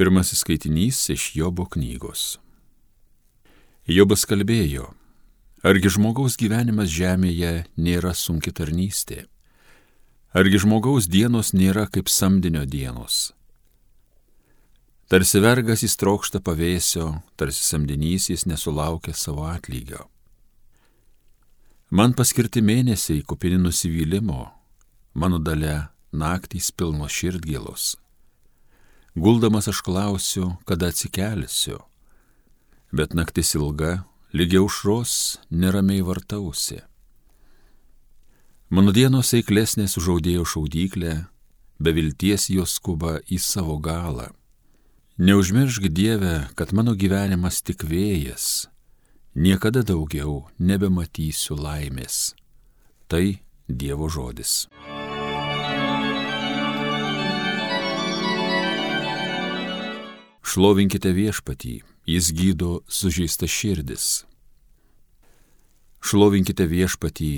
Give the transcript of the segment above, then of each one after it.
Pirmasis skaitinys iš Jobo knygos. Jobas kalbėjo, argi žmogaus gyvenimas žemėje nėra sunki tarnystė, argi žmogaus dienos nėra kaip samdinio dienos. Tarsi vergas jis trokšta pavėsio, tarsi samdinys jis nesulaukia savo atlygio. Man paskirti mėnesiai kupini nusivylimo, mano dalė naktys pilnos širdgėlos. Guldamas aš klausiu, kada atsikelsiu, bet naktis ilga, lygiai užros neramiai vartausi. Mano dienos eiklesnės užaudėjo šaudyklę, be vilties jos skuba į savo galą. Neužmiršk Dieve, kad mano gyvenimas tik vėjas, niekada daugiau nebematysiu laimės. Tai Dievo žodis. Šlovinkite viešpatį, jis gydo sužeista širdis. Šlovinkite viešpatį,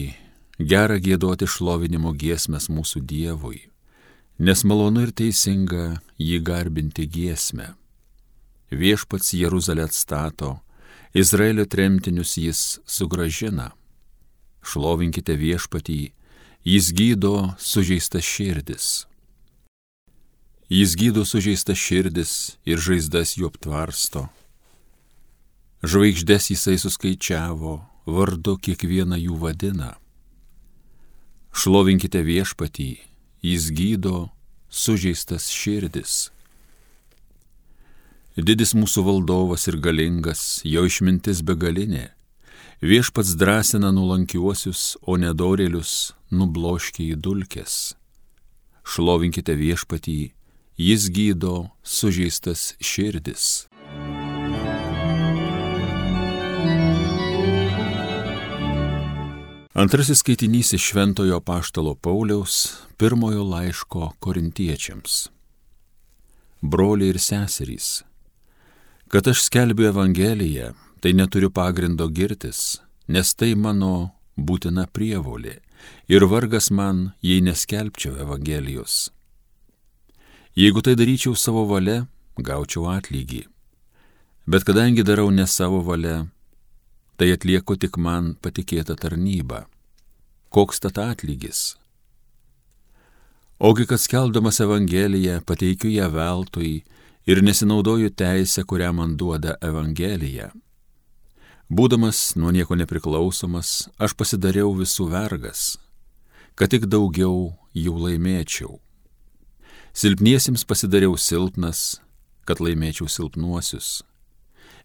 gera gėdoti šlovinimo giesmės mūsų Dievui, nes malonu ir teisinga jį garbinti giesmę. Viešpats Jeruzalę atstato, Izraelio tremtinius jis sugražina. Šlovinkite viešpatį, jis gydo sužeistas širdis. Jis gydo sužeistas širdis ir žaizdas jų aptvarsto. Žvaigždės jisai suskaičiavo, vardu kiekvieną jų vadina. Šlovinkite viešpatį, jis gydo sužeistas širdis. Didis mūsų valdovas ir galingas, jo išmintis begalinė. Viešpats drąsina nulankiuosius, o nedorėlius nubloškia į dulkes. Šlovinkite viešpatį, Jis gydo sužeistas širdis. Antrasis skaitinys iš Šventojo Paštalo Pauliaus pirmojo laiško korintiečiams. Broliai ir seserys, kad aš skelbiu Evangeliją, tai neturiu pagrindo girtis, nes tai mano būtina prievolė ir vargas man, jei neskelbčiau Evangelijos Jeigu tai daryčiau savo valia, gaučiau atlygį. Bet kadangi darau ne savo valia, tai atlieku tik man patikėtą tarnybą. Koks tad atlygis? Ogi, kad skeldamas Evangeliją pateikiu ją veltui ir nesinaudoju teisę, kurią man duoda Evangelija. Būdamas nuo nieko nepriklausomas, aš pasidariau visų vergas, kad tik daugiau jų laimėčiau. Silpniesiems pasidariau silpnas, kad laimėčiau silpnuosius.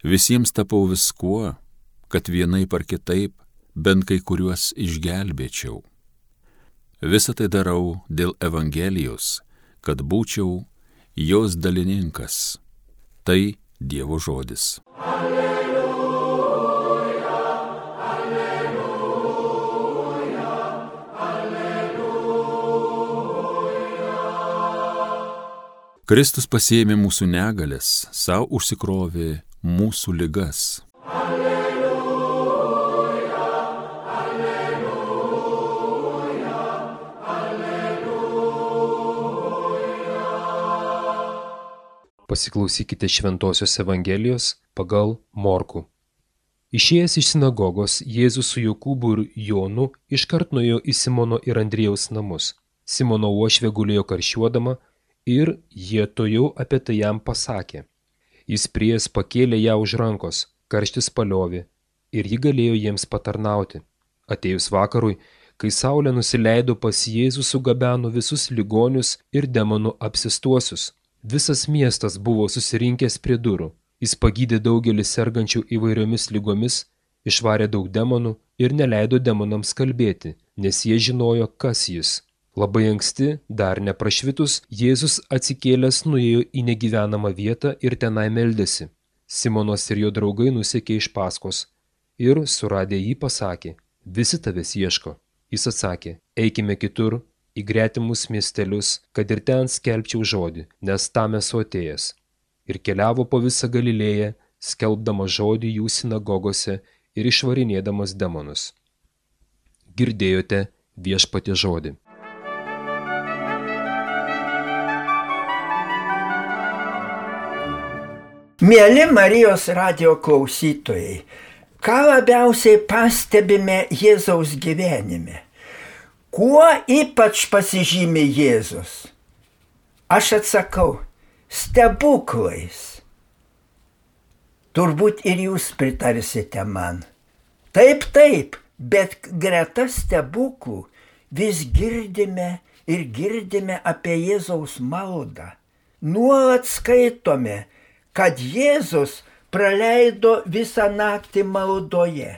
Visiems tapau viskuo, kad vienaip ar kitaip bent kai kuriuos išgelbėčiau. Visą tai darau dėl Evangelijos, kad būčiau jos dalininkas. Tai Dievo žodis. Alleluja. Kristus pasėmė mūsų negalės, savo užsikrovė mūsų ligas. Alleluja, alleluja, alleluja. Pasiklausykite Šventojios Evangelijos pagal Morku. Išėjęs iš sinagogos, Jėzus su Jokūbu ir Jonu iškart nuėjo į Simono ir Andriejaus namus. Simono uošvė gulėjo karšiuodama, ir jie tojau apie tai jam pasakė. Jis priejas pakėlė ją už rankos, karštis paliovė ir ji galėjo jiems patarnauti. Atėjus vakarui, kai saulė nusileido pas Jėzų sugabeno visus ligonius ir demonų apsistuosius. Visas miestas buvo susirinkęs prie durų. Jis pagydė daugelį sergančių įvairiomis lygomis, išvarė daug demonų ir neleido demonams kalbėti, nes jie žinojo, kas jis. Labai anksti, dar neprašvitus, Jėzus atsikėlęs nuėjo į negyvenamą vietą ir tenai meldėsi. Simonas ir jo draugai nusekė iš paskos ir, suradę jį, pasakė, visi tavęs ieško. Jis atsakė, eikime kitur, į gretimus miestelius, kad ir ten skelbčiau žodį, nes tam esu atėjęs. Ir keliavo po visą Galilėją, skelbdama žodį jų sinagogose ir išvarinėdamas demonus. Girdėjote viešpatė žodį. Mėly Marijos radio klausytojai, ką labiausiai pastebime Jėzaus gyvenime? Kuo ypač pasižymė Jėzus? Aš atsakau, stebuklais. Turbūt ir jūs pritarsite man. Taip, taip, bet greta stebuklų vis girdime ir girdime apie Jėzaus maldą. Nuolat skaitome, kad Jėzus praleido visą naktį maldoje.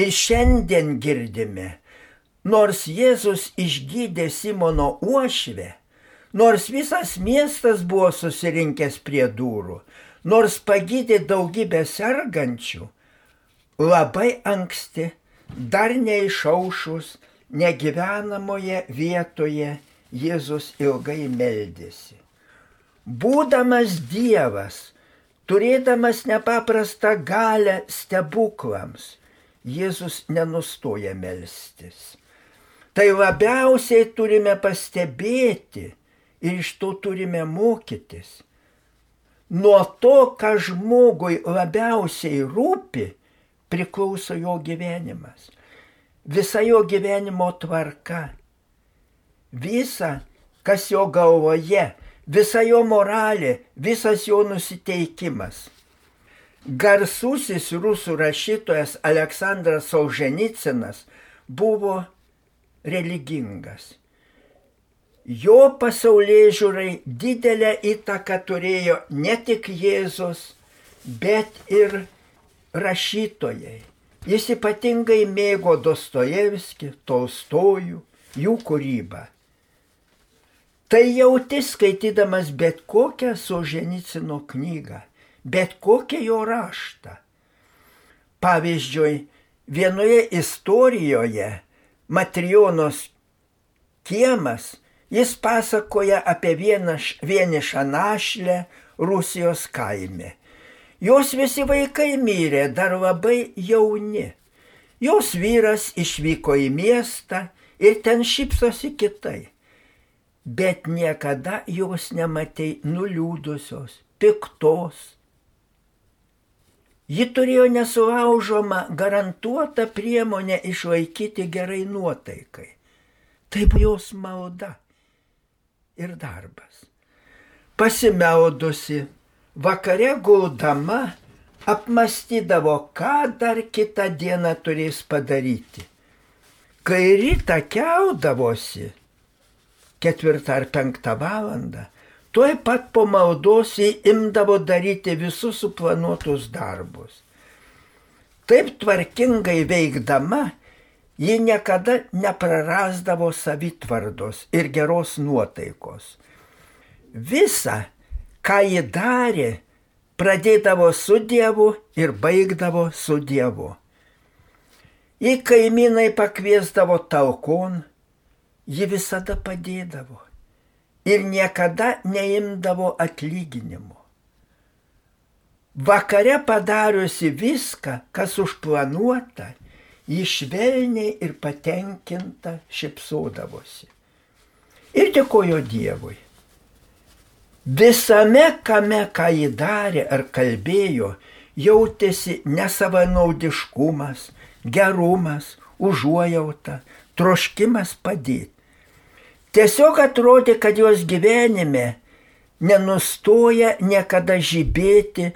Ir šiandien girdime, nors Jėzus išgydė Simono uošvę, nors visas miestas buvo susirinkęs prie durų, nors pagydė daugybę sergančių, labai anksti, dar neišaušus, negyvenamoje vietoje Jėzus ilgai meldėsi. Būdamas Dievas, turėdamas nepaprastą galę stebuklams, Jėzus nenustoja melstis. Tai labiausiai turime pastebėti ir iš to turime mokytis. Nuo to, ką žmogui labiausiai rūpi, priklauso jo gyvenimas. Visa jo gyvenimo tvarka. Visa, kas jo galvoje, visa jo moralė, visas jo nusiteikimas. Garsusis rusų rašytojas Aleksandras Solženicinas buvo religingas. Jo pasaulyje žiūrai didelę įtaką turėjo ne tik Jėzus, bet ir rašytojai. Jis ypatingai mėgo Dostojevskį, Tolstojų, jų kūrybą. Tai jauti skaitydamas bet kokią Soženicino knygą, bet kokią jo raštą. Pavyzdžiui, vienoje istorijoje Matrionos kiemas jis pasakoja apie vieną, vienišą našlę Rusijos kaime. Jos visi vaikai mirė dar labai jauni. Jos vyras išvyko į miestą ir ten šypsosi kitai bet niekada jos nematei nuliūdusios, piktos. Ji turėjo nesulaužomą garantuotą priemonę išlaikyti gerai nuotaikai. Tai buvo jos malda ir darbas. Pasimeldusi, vakare guldama, apmastydavo, ką dar kitą dieną turės padaryti. Kai rytą keldavosi, ketvirtą ar penktą valandą, tuoj pat po maldos jį imdavo daryti visus suplanuotus darbus. Taip tvarkingai veikdama, ji niekada neprarasdavo savitvardos ir geros nuotaikos. Visa, ką ji darė, pradėdavo su Dievu ir baigdavo su Dievu. Į kaimynai pakviesdavo talkon, ji visada padėdavo ir niekada neimdavo atlyginimo. Vakare padariusi viską, kas užplanuota, ji švelniai ir patenkinta šipsodavosi. Ir dėkojo Dievui. Visame, kame, ką ji darė ar kalbėjo, jautėsi nesavanaudiškumas, gerumas, užuojauta, troškimas padėti. Tiesiog atrodė, kad jos gyvenime nenustoja niekada žibėti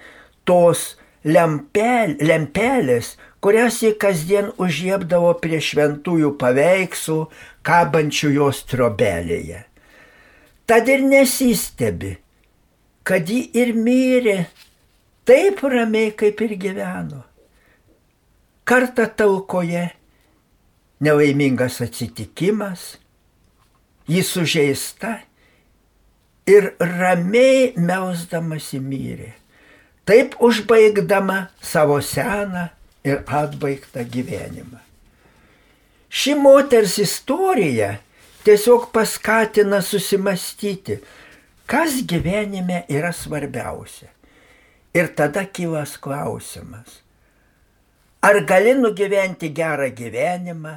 tos lempel, lempelės, kurias jį kasdien užžiebdavo prie šventųjų paveikslų, kabančių jos trobelėje. Tad ir nesistebi, kad ji ir mirė taip ramiai, kaip ir gyveno. Kartą talkoje nelaimingas atsitikimas, ji sužeista ir ramiai melsdamasi mirė. Taip užbaigdama savo seną ir atbaigtą gyvenimą. Ši moters istorija tiesiog paskatina susimastyti, kas gyvenime yra svarbiausia. Ir tada kylas klausimas, ar gali nugyventi gerą gyvenimą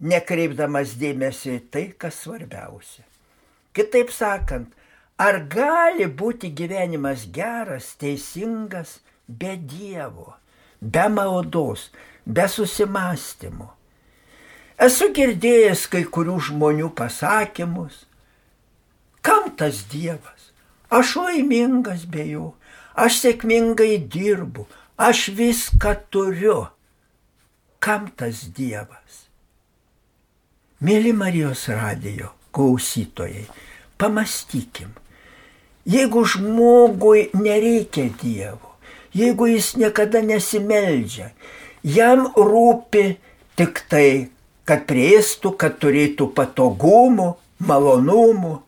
nekreipdamas dėmesio į tai, kas svarbiausia. Kitaip sakant, Ar gali būti gyvenimas geras, teisingas be Dievo, be maldos, be susimastymo? Esu girdėjęs kai kurių žmonių pasakymus, kam tas Dievas? Aš laimingas be jo, aš sėkmingai dirbu, aš viską turiu. Kam tas Dievas? Mėly Marijos radijo klausytojai, pamastykim, Jeigu žmogui nereikia Dievo, jeigu jis niekada nesimeldžia, jam rūpi tik tai, kad prieistų, kad turėtų patogumų, malonumų.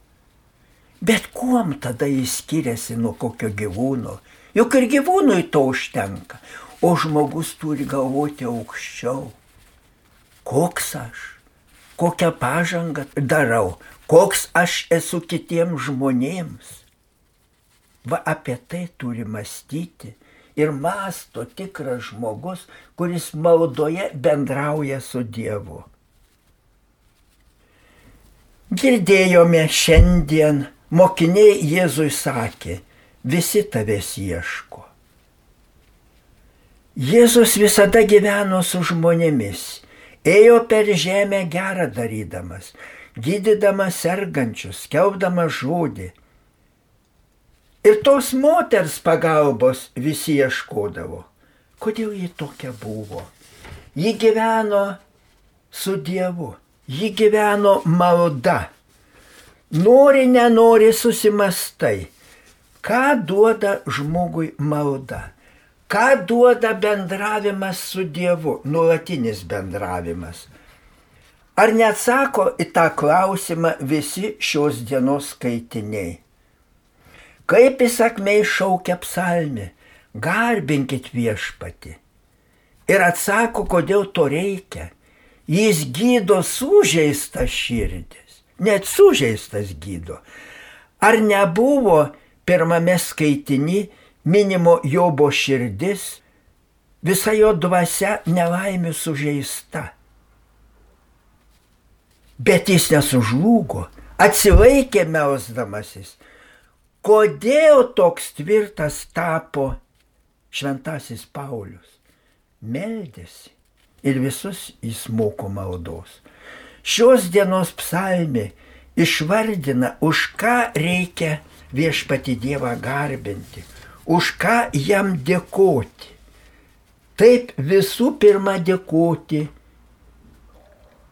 Bet kuom tada jis skiriasi nuo kokio gyvūno? Juk ir gyvūnui to užtenka, o žmogus turi galvoti aukščiau. Koks aš? Kokią pažangą darau? Koks aš esu kitiems žmonėms? Va apie tai turi mąstyti ir masto tikras žmogus, kuris maldoje bendrauja su Dievu. Girdėjome šiandien, mokiniai Jėzui sakė, visi tavęs ieško. Jėzus visada gyveno su žmonėmis, ėjo per žemę gerą darydamas, gydydamas sergančius, skelbdamas žodį Ir tos moters pagalbos visi ieškodavo. Kodėl ji tokia buvo? Ji gyveno su Dievu, ji gyveno malda. Nori, nenori susimastai. Ką duoda žmogui malda? Ką duoda bendravimas su Dievu, nuolatinis bendravimas? Ar neatsako į tą klausimą visi šios dienos skaitiniai? Kaip įsakmei šaukia psalmi, garbinkit viešpati. Ir atsako, kodėl to reikia. Jis gydo sužeistas širdis, net sužeistas gydo. Ar nebuvo pirmame skaitini minimo Jobo širdis, visa jo dvasia nelaimė sužeista. Bet jis nesužlugo, atsilaikė melsdamasis Kodėl toks tvirtas tapo šventasis Paulius? Meldėsi ir visus jis moko maldos. Šios dienos psalmė išvardina, už ką reikia viešpati Dievą garbinti, už ką jam dėkoti. Taip visų pirma dėkoti,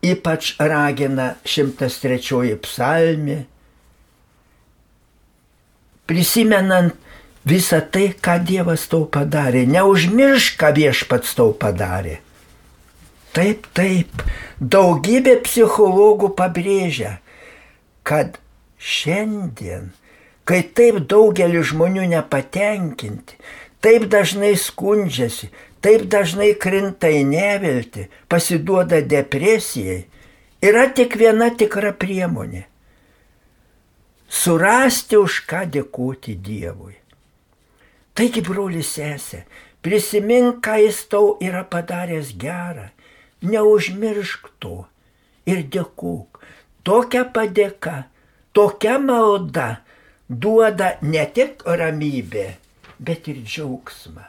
ypač ragina 103 psalmė, prisimenant visą tai, ką Dievas tau padarė. Neužmiršk, ką viešpats tau padarė. Taip, taip, daugybė psichologų pabrėžia, kad šiandien, kai taip daugelis žmonių nepatenkinti, taip dažnai skundžiasi, taip dažnai krinta į nevilti, pasiduoda depresijai, yra tik viena tikra priemonė surasti už ką dėkoti Dievui. Taigi, broli sesė, prisimink, ką jis tau yra padaręs gerą, neužmiršk to ir dėkuk. Tokia padėka, tokia malda duoda ne tik ramybę, bet ir džiaugsmą.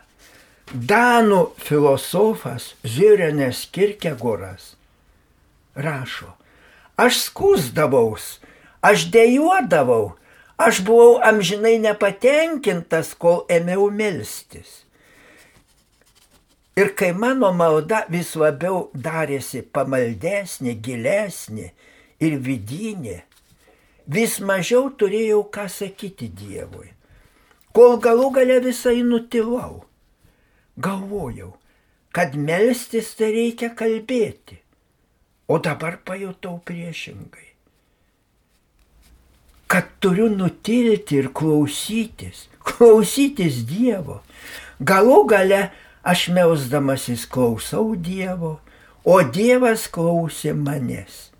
Danų filosofas Zirenės Kirkegoras rašo, aš skusdavaus, Aš dėjuodavau, aš buvau amžinai nepatenkintas, kol ėmiau melstis. Ir kai mano malda vis labiau darėsi pamaldesnė, gilesnė ir vidinė, vis mažiau turėjau ką sakyti Dievui. Kol galų gale visai nutilau, galvojau, kad melstis tai reikia kalbėti, o dabar pajutau priešingai kad turiu nutilti ir klausytis, klausytis Dievo. Galų gale aš melsdamasis klausau Dievo, o Dievas klausė manęs.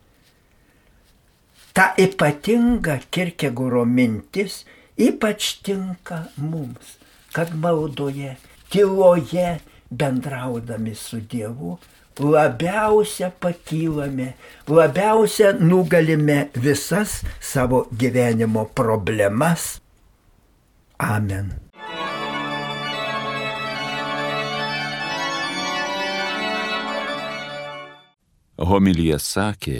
Ta ypatinga Kirkegoro mintis ypač tinka mums, kad maldoje, tyloje, bendraudami su Dievu, labiausia pakylame, labiausia nugalime visas savo gyvenimo problemas. Amen. Homilyje sakė